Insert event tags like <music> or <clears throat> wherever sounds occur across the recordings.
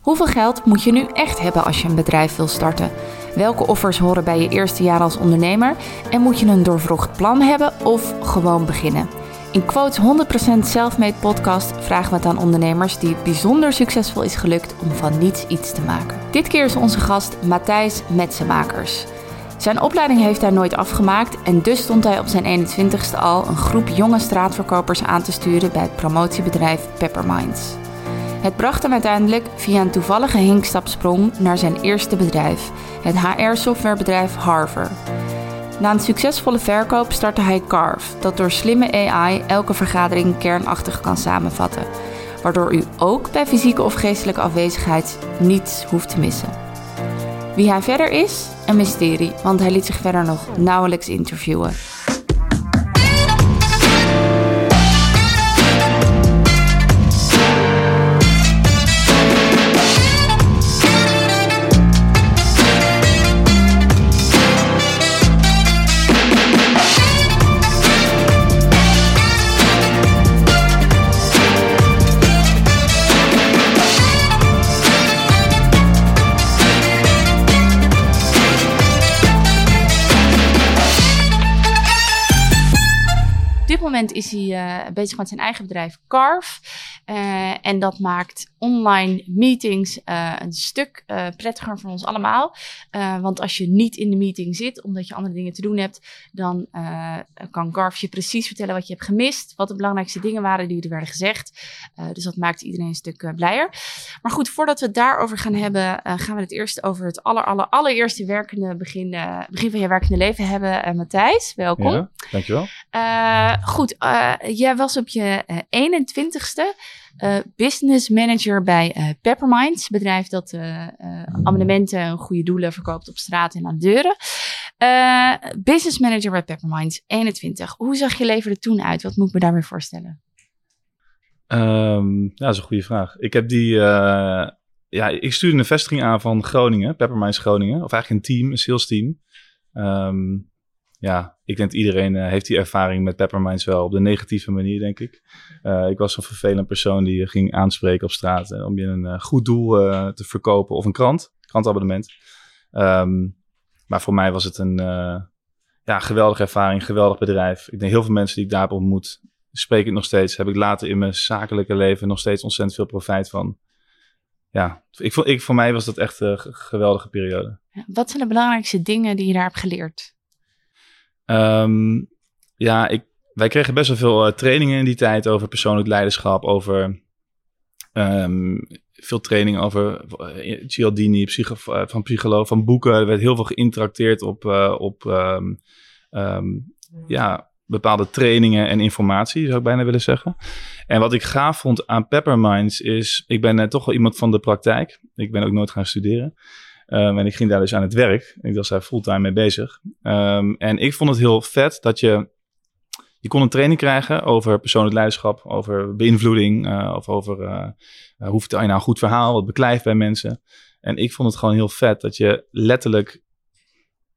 Hoeveel geld moet je nu echt hebben als je een bedrijf wil starten? Welke offers horen bij je eerste jaar als ondernemer? En moet je een doorvrocht plan hebben of gewoon beginnen? In Quotes 100% Selfmade podcast vragen we het aan ondernemers die het bijzonder succesvol is gelukt om van niets iets te maken. Dit keer is onze gast Matthijs Metsenmakers. Zijn opleiding heeft hij nooit afgemaakt en dus stond hij op zijn 21ste al een groep jonge straatverkopers aan te sturen bij het promotiebedrijf Pepperminds. Het bracht hem uiteindelijk via een toevallige hinkstapsprong naar zijn eerste bedrijf, het HR-softwarebedrijf Harver. Na een succesvolle verkoop startte hij Carve, dat door slimme AI elke vergadering kernachtig kan samenvatten, waardoor u ook bij fysieke of geestelijke afwezigheid niets hoeft te missen. Wie hij verder is? Een mysterie, want hij liet zich verder nog nauwelijks interviewen. Moment is hij uh, bezig met zijn eigen bedrijf Carve. Uh, en dat maakt online meetings uh, een stuk prettiger voor ons allemaal. want als je niet in de meeting zit, omdat je andere dingen te doen hebt, dan kan Carve je precies vertellen wat je hebt gemist. Wat de belangrijkste dingen waren die er werden gezegd. dus dat maakt iedereen een stuk blijer. Maar goed, voordat we het daarover gaan hebben, gaan we het eerst over het aller, aller, allereerste werkende begin, begin van je werkende leven hebben. Matthijs, welkom. Ja, dankjewel. goed, jij was op je 21ste uh, business manager bij Pepperminds, bedrijf dat abonnementen en goede doelen verkoopt op straat en aan deuren. business manager bij Pepperminds, 21. Hoe zag je leven er toen uit? Wat moet ik me daarmee voorstellen? Um, ja, dat is een goede vraag. Ik heb die, ja, ik stuurde een vestiging aan van Groningen, Pepperminds Groningen, of eigenlijk een team, een sales team. Um, ja, ik denk dat iedereen uh, heeft die ervaring met Pepperminds wel op de negatieve manier, denk ik. Uh, ik was een vervelend persoon die ging aanspreken op straat uh, om je een goed doel te verkopen of een krant, krantabonnement. Um, maar voor mij was het een ja, geweldige ervaring, geweldig bedrijf. Ik denk heel veel mensen die ik daar heb ontmoet, spreek ik nog steeds, heb ik later in mijn zakelijke leven nog steeds ontzettend veel profijt van. Ja, ik, ik, voor mij was dat echt een geweldige periode. Wat zijn de belangrijkste dingen die je daar hebt geleerd? Um, ja, ik, wij kregen best wel veel uh, trainingen in die tijd over persoonlijk leiderschap, over um, veel training over uh, Cialdini, uh, van psycholoog, van boeken. Er werd heel veel geïnteracteerd op, op um, ja, bepaalde trainingen en informatie, zou ik bijna willen zeggen. En wat ik gaaf vond aan Pepperminds is, ik ben toch wel iemand van de praktijk. Ik ben ook nooit gaan studeren. Um, en ik ging daar dus aan het werk. Ik was daar fulltime mee bezig. Um, en ik vond het heel vet dat je... Je kon een training krijgen over persoonlijk leiderschap, over beïnvloeding, uh, of over uh, hoe je nou een goed verhaal, wat beklijft bij mensen. En ik vond het gewoon heel vet dat je letterlijk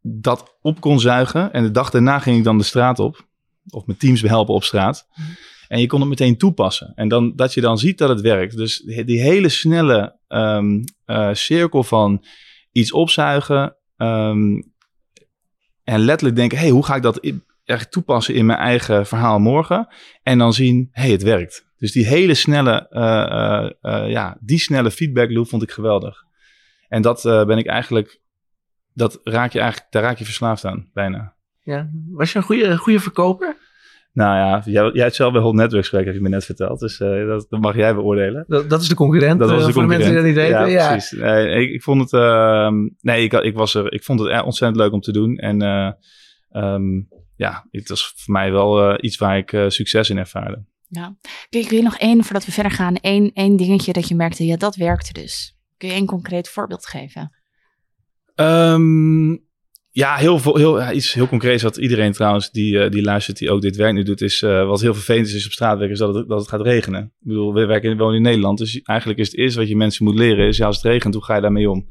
dat op kon zuigen. En de dag daarna ging ik dan de straat op, of mijn teams behelpen op straat. En je kon het meteen toepassen. En dan, dat je dan ziet dat het werkt. Dus die, hele snelle uh, cirkel van iets opzuigen um, en letterlijk denken, hey, hoe ga ik dat echt toepassen in mijn eigen verhaal morgen? En dan zien, hey, het werkt. Dus die hele snelle, uh, uh, ja, die snelle feedback loop vond ik geweldig. En dat ben ik eigenlijk, dat raak je eigenlijk, daar raak je verslaafd aan, bijna. Ja, was je een goede, goede verkoper? Nou ja, jij, jij hebt zelf bij Hot Networks gewerkt, heb je me net verteld. Dus uh, dat, dat, mag jij beoordelen. Dat, dat is de concurrent, dat was de voor concurrent. de mensen die dat niet weten. Ja, ja. precies. Nee, ik, ik, vond het, uh, nee, ik, ik, was er, ik vond het ontzettend leuk om te doen. En um, ja, het was voor mij wel iets waar ik succes in ervaarde. Ja. Kun je, kun je nog één, voordat we verder gaan, één, één dingetje dat je merkte, ja, dat werkte dus. Kun je één concreet voorbeeld geven? Um, ja, heel, heel, ja, iets heel concreets wat iedereen trouwens die, uh, die luistert, die ook dit werk nu doet, is uh, wat heel vervelend is, is op straat werken, is dat het, dat het gaat regenen. Ik bedoel, we werken wonen in Nederland, dus eigenlijk is het eerste wat je mensen moet leren, is ja, als het regent, hoe ga je daarmee om?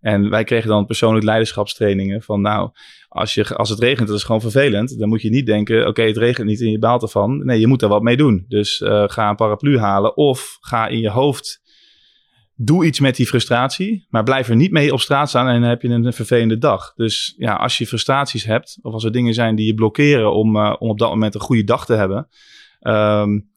En wij kregen dan persoonlijk leiderschapstrainingen van nou, als, je, als het regent, dat is gewoon vervelend. Dan moet je niet denken, oké, het regent niet en je baalt ervan. Nee, je moet daar wat mee doen. Dus uh, ga een paraplu halen of ga in je hoofd doe iets met die frustratie, maar blijf er niet mee op straat staan en dan heb je een vervelende dag. Dus ja, als je frustraties hebt, of als er dingen zijn die je blokkeren om, uh, om op dat moment een goede dag te hebben, um,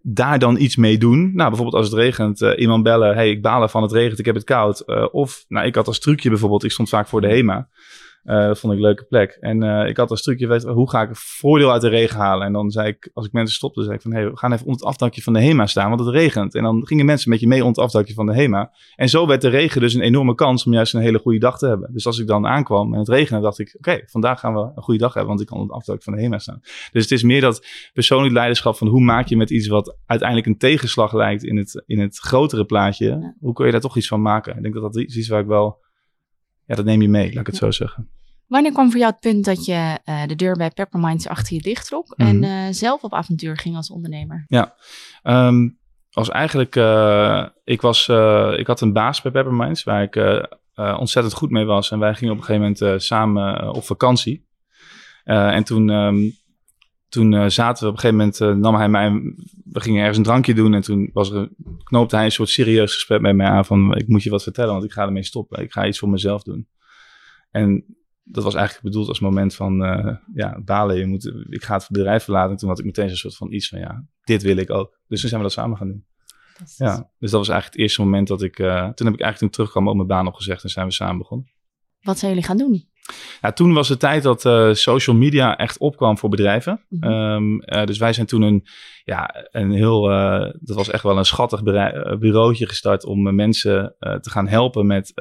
daar dan iets mee doen. Nou, bijvoorbeeld als het regent, uh, iemand bellen, hey, ik balen van het regent, ik heb het koud. Uh, of, nou, ik had als trucje bijvoorbeeld, ik stond vaak voor de HEMA. Uh, dat vond ik een leuke plek. En uh, ik had als trucje, weet, hoe ga ik voordeel uit de regen halen? En dan zei ik, als ik mensen stopte, zei ik van, hey, we gaan even onder het afdakje van de HEMA staan, want het regent. En dan gingen mensen met je mee onder het afdakje van de HEMA. En zo werd de regen dus een enorme kans om juist een hele goede dag te hebben. Dus als ik dan aankwam en het regende, dacht ik, oké, okay, vandaag gaan we een goede dag hebben, want ik kan onder het afdakje van de HEMA staan. Dus het is meer dat persoonlijk leiderschap van hoe maak je met iets wat uiteindelijk een tegenslag lijkt in het, in het grotere plaatje, hoe kun je daar toch iets van maken? Ik denk dat dat iets is waar ik wel ja, dat neem je mee, laat ik het zo zeggen. Wanneer kwam voor jou het punt dat je uh, de deur bij Pepperminds achter je dicht trok mm -hmm. en uh, zelf op avontuur ging als ondernemer? Ja, um, was eigenlijk, uh, ik, was, ik had een baas bij Pepperminds waar ik ontzettend goed mee was. En wij gingen op een gegeven moment samen op vakantie. en toen, um, toen zaten we op een gegeven moment, nam hij mij, we gingen ergens een drankje doen. En toen was er, knoopte hij een soort serieus gesprek met mij aan van, ik moet je wat vertellen, want ik ga ermee stoppen. Ik ga iets voor mezelf doen. En dat was eigenlijk bedoeld als moment van, uh, ja, balen, je moet, ik ga het bedrijf verlaten. En toen had ik meteen zo'n soort van iets van, ja, dit wil ik ook. Dus toen zijn we dat samen gaan doen. Ja, dus dat was eigenlijk het eerste moment dat ik, toen heb ik eigenlijk toen terugkwam op mijn baan opgezegd en zijn we samen begonnen. Wat zijn jullie gaan doen? Ja, toen was de tijd dat uh, social media echt opkwam voor bedrijven. Mm -hmm. um, uh, dus wij zijn toen een, ja, een heel, uh, dat was echt wel een schattig bureautje gestart om mensen te gaan helpen met,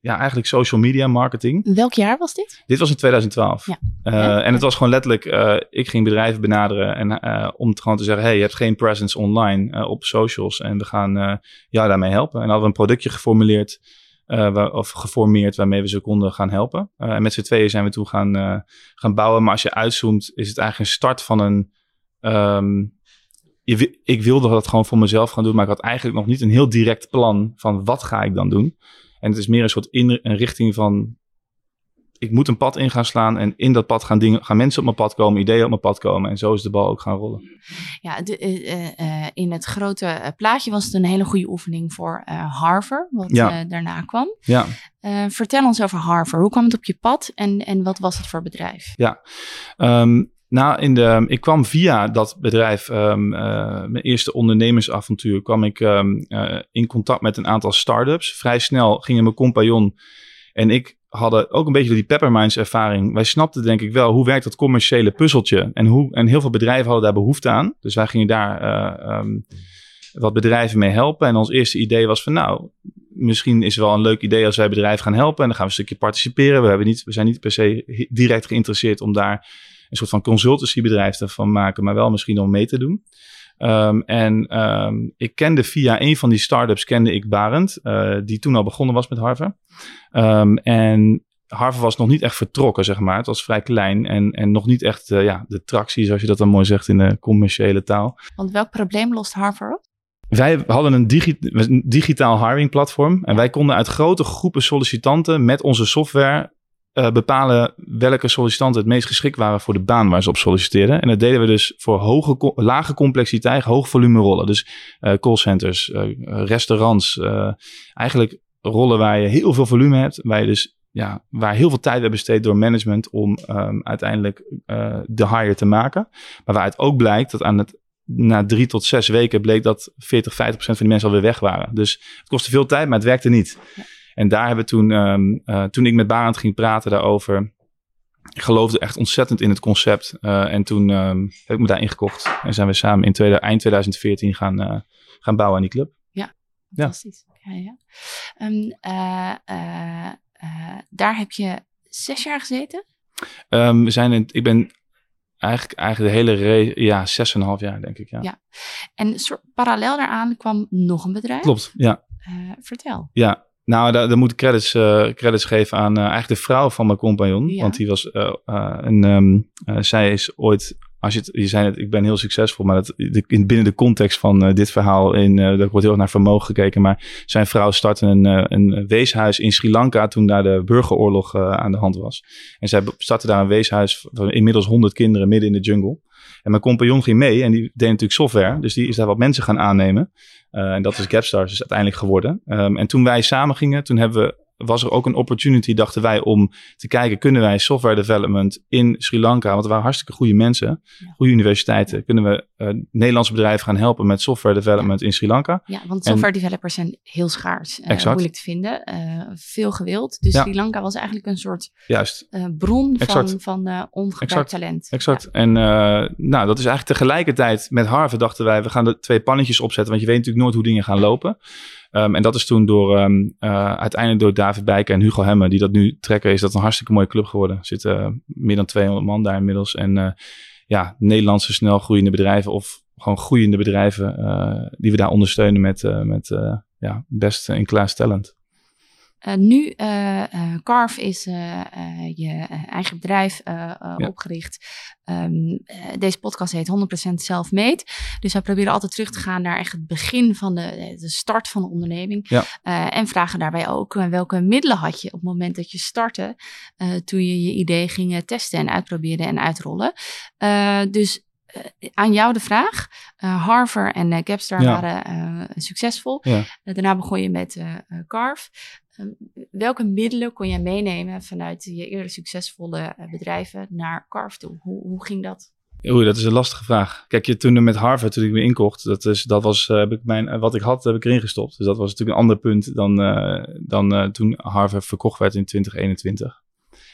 ja, eigenlijk social media marketing. Welk jaar was dit? Dit was in 2012. Ja. ja. En het was gewoon letterlijk, ik ging bedrijven benaderen en om te gewoon te zeggen, hey, je hebt geen presence online op socials en we gaan jou daarmee helpen. En hadden we een productje geformuleerd. Uh, waar, of geformeerd waarmee we ze konden gaan helpen. Uh, en met z'n tweeën zijn we toen gaan, uh, gaan bouwen. Maar als je uitzoomt, is het eigenlijk een start van een. Je, ik wilde dat gewoon voor mezelf gaan doen, maar ik had eigenlijk nog niet een heel direct plan van wat ga ik dan doen. En het is meer een soort in, een richting van ik moet een pad in gaan slaan en in dat pad gaan, dingen, gaan mensen op mijn pad komen, ideeën op mijn pad komen. En zo is de bal ook gaan rollen. Ja, de, uh, uh, in het grote plaatje was het een hele goede oefening voor Harvard, wat ja. daarna kwam. Ja. vertel ons over Harvard. Hoe kwam het op je pad en, en wat was het voor bedrijf? Ja, um, nou, in de, ik kwam via dat bedrijf, um, mijn eerste ondernemersavontuur, kwam ik um, in contact met een aantal start-ups. Vrij snel gingen mijn compagnon en ik hadden ook een beetje die Pepperminds ervaring. Wij snapten denk ik wel hoe werkt dat commerciële puzzeltje. En, hoe, en heel veel bedrijven hadden daar behoefte aan. Dus wij gingen daar uh, um, wat bedrijven mee helpen. En ons eerste idee was van nou, misschien is het wel een leuk idee als wij bedrijven gaan helpen. En dan gaan we een stukje participeren. We, hebben niet, we zijn niet per se direct geïnteresseerd om daar een soort van consultancybedrijf te van maken. Maar wel misschien om mee te doen. Um, en um, ik kende via een van die startups kende ik Barend, uh, die toen al begonnen was met Harvard. Um, en Harvard was nog niet echt vertrokken, zeg maar. Het was vrij klein en, en nog niet echt uh, ja, de tractie, zoals je dat dan mooi zegt in de commerciële taal. Want welk probleem lost Harvard op? Wij hadden een, digi een digitaal hiring platform en wij konden uit grote groepen sollicitanten met onze software uh, bepalen welke sollicitanten het meest geschikt waren voor de baan waar ze op solliciteerden. En dat deden we dus voor hoge, lage complexiteit, hoog volume rollen. Dus uh, callcenters, uh, restaurants, eigenlijk rollen waar je heel veel volume hebt, waar je dus ja, waar heel veel tijd werd besteed door management om um, uiteindelijk de hire te maken. Maar waaruit ook blijkt dat aan het na drie tot zes weken bleek dat 40, 50 procent van die mensen alweer weg waren. Dus het kostte veel tijd, maar het werkte niet. En daar hebben we toen, um, uh, toen ik met Barend ging praten daarover, ik geloofde echt ontzettend in het concept. Uh, en toen um, heb ik me daarin gekocht. En zijn we samen in tweede, eind 2014 gaan, uh, gaan bouwen aan die club. Ja, fantastisch. Ja. Ja, ja. Um, daar heb je zes jaar gezeten? we zijn in, ik ben eigenlijk, eigenlijk de hele re ja, zes en een half jaar denk ik. Ja. ja. En parallel daaraan kwam nog een bedrijf? Klopt, ja. vertel. Ja, nou, daar, daar moet ik credits, uh, credits geven aan uh, eigenlijk de vrouw van mijn compagnon. Ja. Want die was uh, een, um, zij is ooit, als je het, je zei het, ik ben heel succesvol, maar dat, de, in, binnen de context van dit verhaal, in, daar wordt heel erg naar vermogen gekeken. Maar zijn vrouw startte een, een weeshuis in Sri Lanka toen daar de burgeroorlog aan de hand was. En zij startte daar een weeshuis van inmiddels 100 kinderen midden in de jungle. En mijn compagnon ging mee en die deed natuurlijk software. Dus die is daar wat mensen gaan aannemen. en dat is Gapstars dus uiteindelijk geworden. Ehm, en toen wij samen gingen, toen hebben we was er ook een opportunity, dachten wij, om te kijken, kunnen wij software development in Sri Lanka, want er waren hartstikke goede mensen, goede universiteiten, kunnen we uh, Nederlandse bedrijven gaan helpen met software development in Sri Lanka? Ja, want software developers zijn heel schaars, uh, moeilijk te vinden, uh, veel gewild. Dus Sri Lanka was eigenlijk een soort Juist. bron van, van ongebruikt talent. Exact. En nou, dat is eigenlijk tegelijkertijd met Harvard dachten wij, we gaan er twee pannetjes opzetten, want je weet natuurlijk nooit hoe dingen gaan lopen. Um, en dat is toen door, um, uh, uiteindelijk door David Bijker en Hugo Hemme, die dat nu trekken, is dat een hartstikke mooie club geworden. Er zitten uh, meer dan 200 man daar inmiddels. En uh, ja, Nederlandse snel groeiende bedrijven of gewoon groeiende bedrijven die we daar ondersteunen met, met ja, best in class talent. Uh, nu, uh, uh, Carve is je eigen bedrijf ja. opgericht. Um, deze podcast heet 100% self-made. Dus wij proberen altijd terug te gaan naar echt het begin van de, de start van de onderneming. Ja. en vragen daarbij ook welke middelen had je op het moment dat je startte. toen je je idee ging testen en uitproberen en uitrollen. dus aan jou de vraag. Uh, Harvard en uh, Gapstar waren succesvol. Ja. daarna begon je met Carve. Ehm, welke middelen kon jij meenemen vanuit je eerder succesvolle eh, bedrijven naar Carve toe? Hoe, hoe ging dat? Oei, dat is een lastige vraag. Kijk, je, toen met Harvard, toen ik me inkocht, dat, is, dat was, uh, heb ik mijn, uh, wat ik had, heb ik erin gestopt. Dus dat was natuurlijk een ander punt dan, uh, dan toen Harvard verkocht werd in 2021.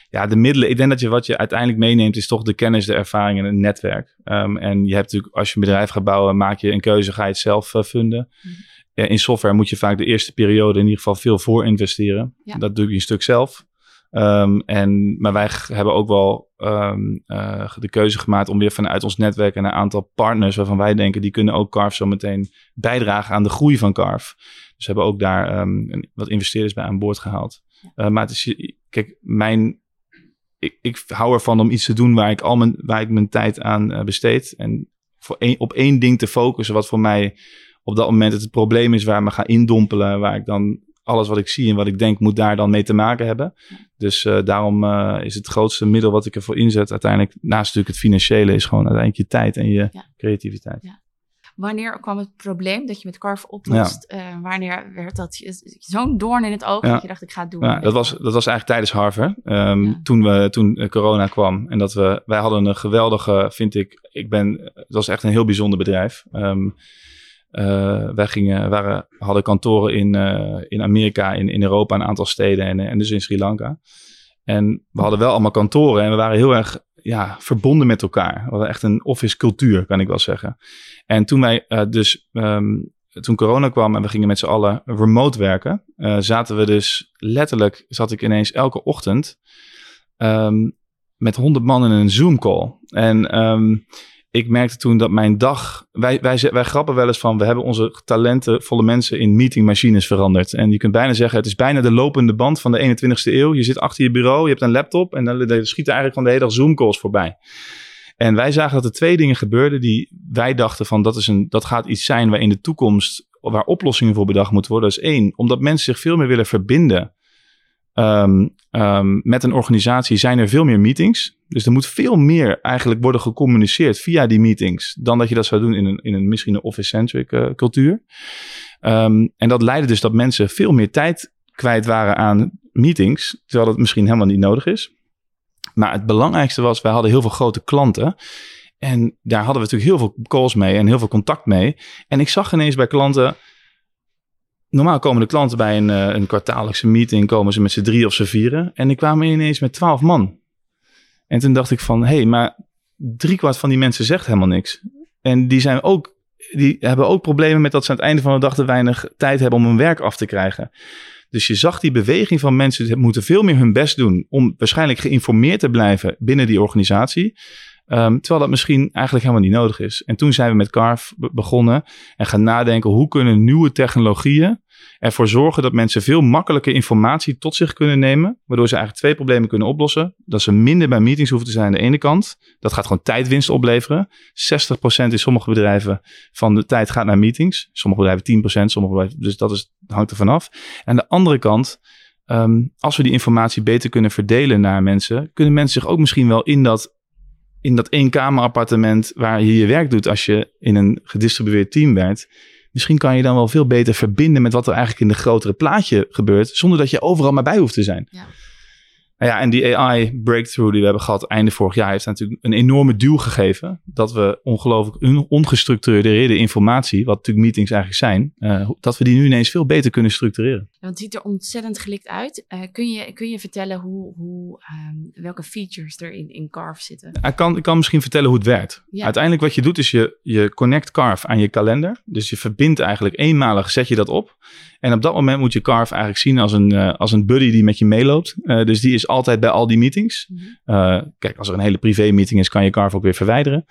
Ja, de middelen, ik denk dat je wat je uiteindelijk meeneemt, is toch de kennis, de ervaring en het netwerk. Um, en je hebt natuurlijk, als je een bedrijf gaat bouwen, maak je een keuze, ga je het zelf vinden. Mm in software moet je vaak de eerste periode in ieder geval veel voor investeren. Dat doe je een stuk zelf. Um, en, maar wij hebben ook wel um, uh, de keuze gemaakt om weer vanuit ons netwerk en een aantal partners waarvan wij denken die kunnen ook Carve zo meteen bijdragen aan de groei van Carve. Dus we hebben ook daar um, wat investeerders bij aan boord gehaald. Uh, maar het is, kijk, mijn, ik, ik hou ervan om iets te doen waar ik al mijn, waar ik mijn tijd aan uh, besteed. En voor één, op één ding te focussen wat voor mij op dat moment het, het probleem is waar me ga indompelen, waar ik dan alles wat ik zie en wat ik denk moet daar dan mee te maken hebben. Dus uh, daarom uh, is het grootste middel wat ik ervoor inzet uiteindelijk, naast natuurlijk het financiële, is gewoon uiteindelijk je tijd en je ja. creativiteit. Ja. Wanneer kwam het probleem dat je met Carve oplost? Ja. Uh, wanneer werd dat zo'n doorn in het oog dat je dacht ik ga het doen? Ja, dat, was, dat was eigenlijk tijdens Harvard. Um, toen, we, toen corona kwam en dat we, wij hadden een geweldige, vind ik, ik ben, het was echt een heel bijzonder bedrijf. Um, uh, wij gingen, waren, hadden kantoren in, uh, in Amerika, in, in Europa, een aantal steden en, en dus in Sri Lanka. En we hadden wel allemaal kantoren en we waren heel erg ja, verbonden met elkaar. We hadden echt een office cultuur, kan ik wel zeggen. En toen wij uh, dus, um, toen corona kwam en we gingen met z'n allen remote werken, zaten we dus letterlijk, zat ik ineens elke ochtend um, met honderd man in een Zoom call. En um, ik merkte toen dat mijn dag. Wij, wij, wij grappen wel eens van. We hebben onze talentenvolle mensen in meetingmachines veranderd. En je kunt bijna zeggen: het is bijna de lopende band van de 21ste eeuw. Je zit achter je bureau, je hebt een laptop. En dan, schieten eigenlijk van de hele dag Zoom-calls voorbij. En wij zagen dat er twee dingen gebeurden die wij dachten van dat, is een, dat gaat iets zijn waar in de toekomst waar oplossingen voor bedacht moeten worden. Dat is één, omdat mensen zich veel meer willen verbinden um, um, met een organisatie, zijn er veel meer meetings. Dus er moet veel meer eigenlijk worden gecommuniceerd via die meetings dan dat je dat zou doen in een, in een misschien een office-centric uh, cultuur. Um, en dat leidde dus dat mensen veel meer tijd kwijt waren aan meetings, terwijl dat misschien helemaal niet nodig is. Maar het belangrijkste was, wij hadden heel veel grote klanten. En daar hadden we natuurlijk heel veel calls mee en heel veel contact mee. En ik zag ineens bij klanten, normaal komen de klanten bij een, uh, een kwartaallijkse meeting, komen ze met z'n drie of z'n vieren. En ik kwam ineens met twaalf man. En toen dacht ik van, hé, hey, maar driekwart van die mensen zegt helemaal niks. En die zijn ook, die hebben ook problemen met dat ze aan het einde van de dag te weinig tijd hebben om hun werk af te krijgen. Dus je zag die beweging van mensen, moeten veel meer hun best doen om waarschijnlijk geïnformeerd te blijven binnen die organisatie. Um, terwijl dat misschien eigenlijk helemaal niet nodig is. En toen zijn we met Carve begonnen en gaan nadenken hoe kunnen nieuwe technologieën ervoor zorgen dat mensen veel makkelijker informatie tot zich kunnen nemen. Waardoor ze eigenlijk twee problemen kunnen oplossen. Dat ze minder bij meetings hoeven te zijn aan de ene kant. Dat gaat gewoon tijdwinst opleveren. 60% in sommige bedrijven van de tijd gaat naar meetings. Sommige bedrijven 10%, sommige bedrijven, dus dat is, hangt er vanaf. En aan de andere kant, um, als we die informatie beter kunnen verdelen naar mensen, kunnen mensen zich ook misschien wel in dat in dat eenkamerappartement waar je je werk doet als je in een gedistribueerd team werkt. Misschien kan je dan wel veel beter verbinden met wat er eigenlijk in de grotere plaatje gebeurt, zonder dat je overal maar bij hoeft te zijn. Ja. Nou ja, en die AI-breakthrough die we hebben gehad einde vorig jaar heeft natuurlijk een enorme duw gegeven. Dat we ongelooflijk ongestructureerde informatie, wat natuurlijk meetings eigenlijk zijn, uh, dat we die nu ineens veel beter kunnen structureren. Want het ziet er ontzettend gelikt uit. Uh, kun, je, kun je vertellen hoe, hoe, um, welke features er in, in Carve zitten? Ik kan, ik kan misschien vertellen hoe het werkt. Ja. Uiteindelijk wat je doet is je, je connect Carve aan je kalender. Dus je verbindt eigenlijk eenmalig, zet je dat op. En op dat moment moet je Carve eigenlijk zien als een, uh, als een buddy die met je meeloopt. Dus die is altijd bij al die meetings. Mm -hmm. kijk, als er een hele privé meeting is, kan je Carve ook weer verwijderen.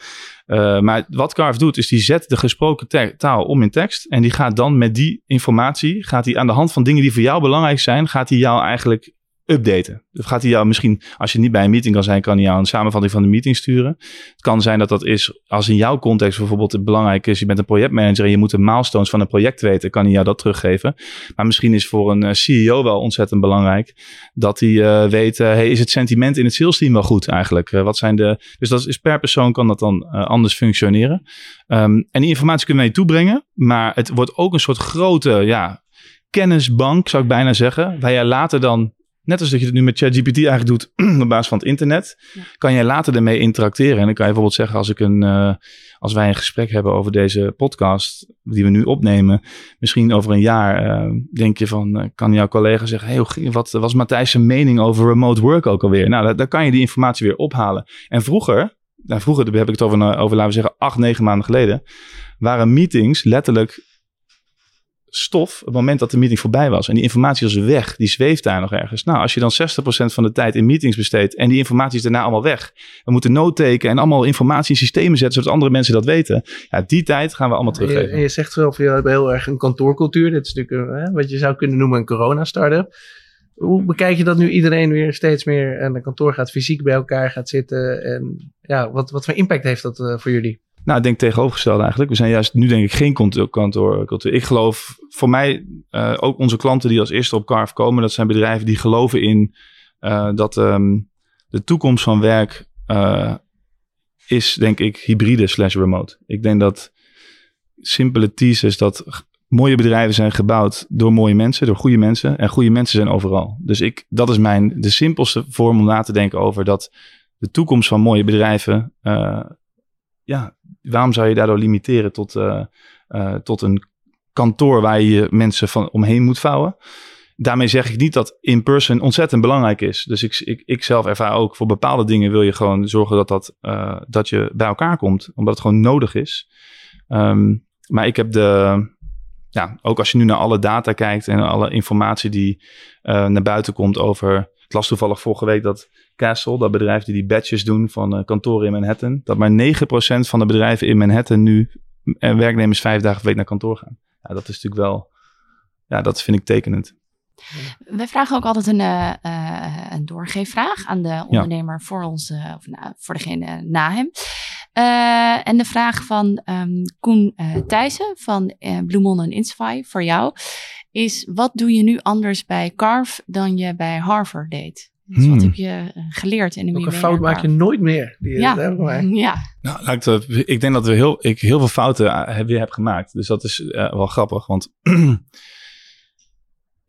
maar wat Carve doet, is die zet de gesproken taal om in tekst. En die gaat dan met die informatie, gaat hij aan de hand van dingen die voor jou belangrijk zijn, gaat hij jou eigenlijk updaten. Dat gaat hij jou misschien, als je niet bij een meeting kan zijn, kan hij jou een samenvatting van de meeting sturen. Het kan zijn dat dat is, als in jouw context bijvoorbeeld het belangrijk is, je bent een projectmanager en je moet de milestones van een project weten, kan hij jou dat teruggeven. Maar misschien is voor een eh, CEO wel ontzettend belangrijk dat hij uh, weet, uh, hey, is het sentiment in het sales team wel goed eigenlijk? wat zijn de, dus dat is per persoon kan dat dan anders functioneren. Um, en die informatie kunnen wij toebrengen, maar het wordt ook een soort grote, ja, kennisbank, zou ik bijna zeggen, waar je later dan Net als dat je het nu met ChatGPT eigenlijk doet <clears throat> op basis van het internet, kan je later ermee interacteren. En dan kan je bijvoorbeeld zeggen, als, ik een, uh, als wij een gesprek hebben over deze podcast die we nu opnemen, misschien over een jaar, uh, denk je van, uh, kan jouw collega zeggen, hey, wat was Matthijs' mening over remote work ook alweer? Nou, daar kan je die informatie weer ophalen. En vroeger, nou, vroeger heb ik het over, over, laten we zeggen, acht, negen maanden geleden, waren meetings letterlijk stof het moment dat de meeting voorbij was. En die informatie was weg, die zweeft daar nog ergens. Nou, als je dan 60% van de tijd in meetings besteedt en die informatie is daarna allemaal weg. We moeten noodteken en allemaal informatie in systemen zetten zodat andere mensen dat weten. Ja, die tijd gaan we allemaal teruggeven. En je, zegt zelf, je hebt heel erg een kantoorcultuur. Dit is natuurlijk hè, wat je zou kunnen noemen een corona-startup. Hoe bekijk je dat nu iedereen weer steeds meer aan de kantoor gaat, fysiek bij elkaar gaat zitten? En ja, wat, wat voor impact heeft dat uh, voor jullie? Nou, ik denk tegenovergesteld eigenlijk. We zijn juist nu denk ik geen kantoorcultuur. Ik geloof, voor mij, uh, ook onze klanten die als eerste op Carve komen, dat zijn bedrijven die geloven in uh, dat um, de toekomst van werk uh, is, denk ik, hybride slash remote. Ik denk dat simpele teasers dat mooie bedrijven zijn gebouwd door mooie mensen, door goede mensen. En goede mensen zijn overal. Dus ik, dat is mijn, de simpelste vorm om na te denken over dat de toekomst van mooie bedrijven ja, waarom zou je daardoor limiteren tot, uh, uh, tot een kantoor waar je mensen van omheen moet vouwen? Daarmee zeg ik niet dat in-person ontzettend belangrijk is. Dus ik, ik, ik zelf ervaar ook voor bepaalde dingen wil je gewoon zorgen dat, dat, uh, dat je bij elkaar komt, omdat het gewoon nodig is. Um, maar ik heb de, ja, ook als je nu naar alle data kijkt en alle informatie die naar buiten komt over. Ik las toevallig vorige week dat Castle, dat bedrijf die die badges doen van uh, kantoren in Manhattan, dat maar 9% van de bedrijven in Manhattan nu en eh, werknemers vijf dagen per week naar kantoor gaan. Ja, dat is natuurlijk wel, ja, dat vind ik tekenend. We vragen ook altijd een, uh, uh, een doorgeefvraag aan de ondernemer voor ons, uh, of nou, voor degene na hem. En de vraag van um, Koen Thijssen van Bloemon en Inspire voor jou is: wat doe je nu anders bij Carve dan je bij Harvard deed? Dus wat hmm. heb je eh, geleerd in de Ook een fout maak je nooit meer. Die ja. ja. Nou, ik, ik denk dat we heel, ik heel veel fouten uh, weer heb gemaakt. Dus dat is uh, wel grappig. Want <clears throat>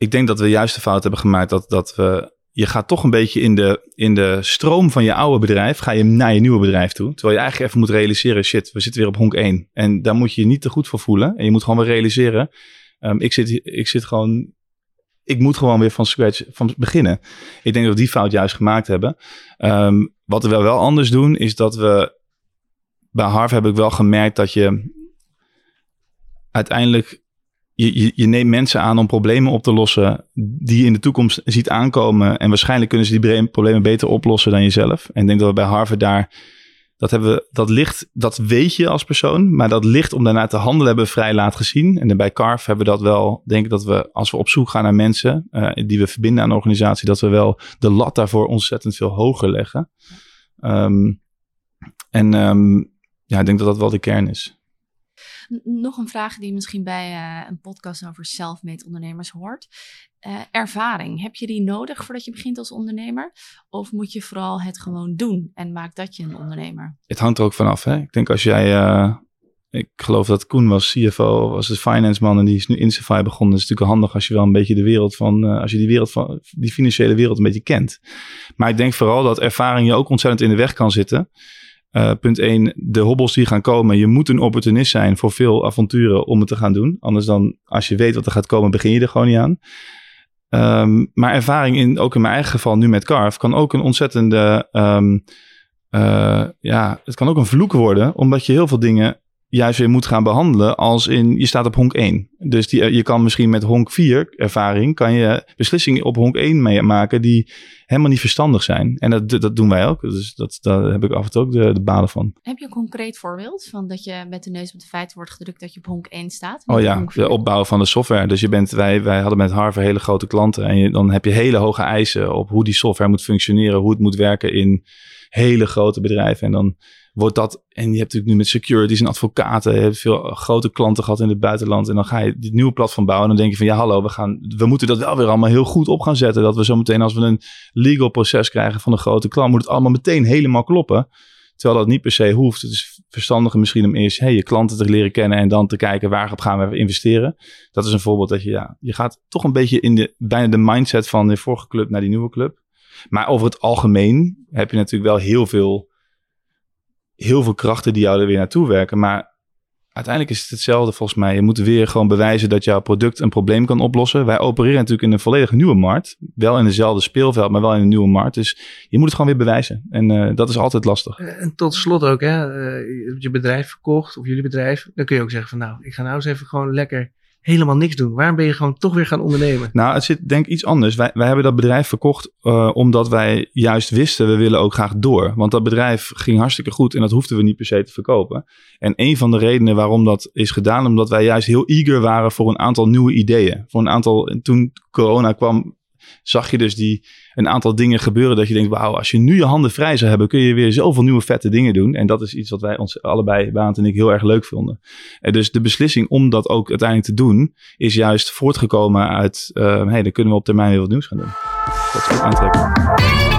ik denk dat we juist de fout hebben gemaakt dat, dat we... Je gaat toch een beetje in de, in de stroom van je oude bedrijf, ga je naar je nieuwe bedrijf toe. Terwijl je eigenlijk even moet realiseren, shit, we zitten weer op honk 1. En daar moet je je niet te goed voor voelen. En je moet gewoon weer realiseren, um, ik, zit, ik zit gewoon ik moet gewoon weer van scratch van beginnen. Ik denk dat we die fout juist gemaakt hebben. Um, wat we wel anders doen, is dat we bij Harv heb ik wel gemerkt dat je uiteindelijk je, je, neemt mensen aan om problemen op te lossen die je in de toekomst ziet aankomen. En waarschijnlijk kunnen ze die problemen beter oplossen dan jezelf. En ik denk dat we bij Harvard daar dat, hebben we, dat ligt, dat weet je als persoon, maar dat ligt om daarna te handelen hebben we vrij laat gezien. En bij Carve hebben we dat wel, denk ik dat we als we op zoek gaan naar mensen uh, die we verbinden aan een organisatie, dat we wel de lat daarvoor ontzettend veel hoger leggen. Um, en um, ja, ik denk dat dat wel de kern is. Nog een vraag die misschien bij uh, een podcast over self-made ondernemers hoort. Uh, ervaring, heb je die nodig voordat je begint als ondernemer? Of moet je vooral het gewoon doen en maakt dat je een ondernemer? Het hangt er ook vanaf. Hè? Ik denk als jij uh, ik geloof dat Koen was CFO, was de finance man en die is nu Insafai begonnen. Het is natuurlijk handig als je wel een beetje de wereld van, als je die wereld van, die financiële wereld een beetje kent. Maar ik denk vooral dat ervaring je ook ontzettend in de weg kan zitten. Uh, punt 1, de hobbels die gaan komen. Je moet een opportunist zijn voor veel avonturen om het te gaan doen. Anders dan, als je weet wat er gaat komen, begin je er gewoon niet aan. Um, maar ervaring, in, ook in mijn eigen geval nu met Carve, kan ook een ontzettende... Um, uh, ja, het kan ook een vloek worden, omdat je heel veel dingen juist weer moet gaan behandelen als in je staat op honk 1. Dus die, je kan misschien met honk 4 ervaring kan je beslissingen op honk 1 mee maken die helemaal niet verstandig zijn. En dat, dat doen wij ook. Dus dat, daar heb ik af en toe ook de, de baden van. Heb je een concreet voorbeeld van dat je met de neus op de feiten wordt gedrukt dat je op honk 1 staat? Oh ja, de opbouw van de software. Dus je bent, wij, wij hadden met Harvard hele grote klanten en je, dan heb je hele hoge eisen op hoe die software moet functioneren, hoe het moet werken in hele grote bedrijven. En dan wordt dat, en je hebt natuurlijk nu met securities en advocaten, je hebt veel grote klanten gehad in het buitenland. En dan ga je dit nieuwe platform bouwen en dan denk je van ja, hallo, we, gaan, we moeten dat wel weer allemaal heel goed op gaan zetten. Dat we zo meteen als we een legal proces krijgen van een grote klant, moet het allemaal meteen helemaal kloppen. Terwijl dat niet per se hoeft. Het is verstandiger misschien om eerst je klanten te leren kennen en dan te kijken waarop gaan we investeren. Dat is een voorbeeld dat je, ja, je gaat toch een beetje in de, bijna de mindset van de vorige club naar die nieuwe club. Maar over het algemeen heb je natuurlijk wel heel veel heel veel krachten die jou er weer naartoe werken. Maar uiteindelijk is het hetzelfde volgens mij. Je moet weer gewoon bewijzen dat jouw product een probleem kan oplossen. Wij opereren natuurlijk in een volledig nieuwe markt. Wel in dezelfde speelveld, maar wel in een nieuwe markt. Dus je moet het gewoon weer bewijzen. En uh, dat is altijd lastig. En tot slot ook, hè, uh, je bedrijf verkocht, of jullie bedrijf. Dan kun je ook zeggen van nou, ik ga nou eens even gewoon lekker helemaal niks doen? Waarom ben je gewoon toch weer gaan ondernemen? Nou, het zit denk ik iets anders. Wij, wij hebben dat bedrijf verkocht uh, omdat wij juist wisten, we willen ook graag door. Want dat bedrijf ging hartstikke goed en dat hoefden we niet per se te verkopen. En een van de redenen waarom dat is gedaan, omdat wij juist heel eager waren voor een aantal nieuwe ideeën. Voor een aantal, toen corona kwam, zag je dus die, een aantal dingen gebeuren dat je denkt, wauw, als je nu je handen vrij zou hebben, kun je weer zoveel nieuwe vette dingen doen. En dat is iets wat wij ons allebei, Baant en ik, heel erg leuk vonden. En dus de beslissing om dat ook uiteindelijk te doen, is juist voortgekomen uit, uh, hey, dan kunnen we op termijn weer wat nieuws gaan doen. Dat is aantrekken.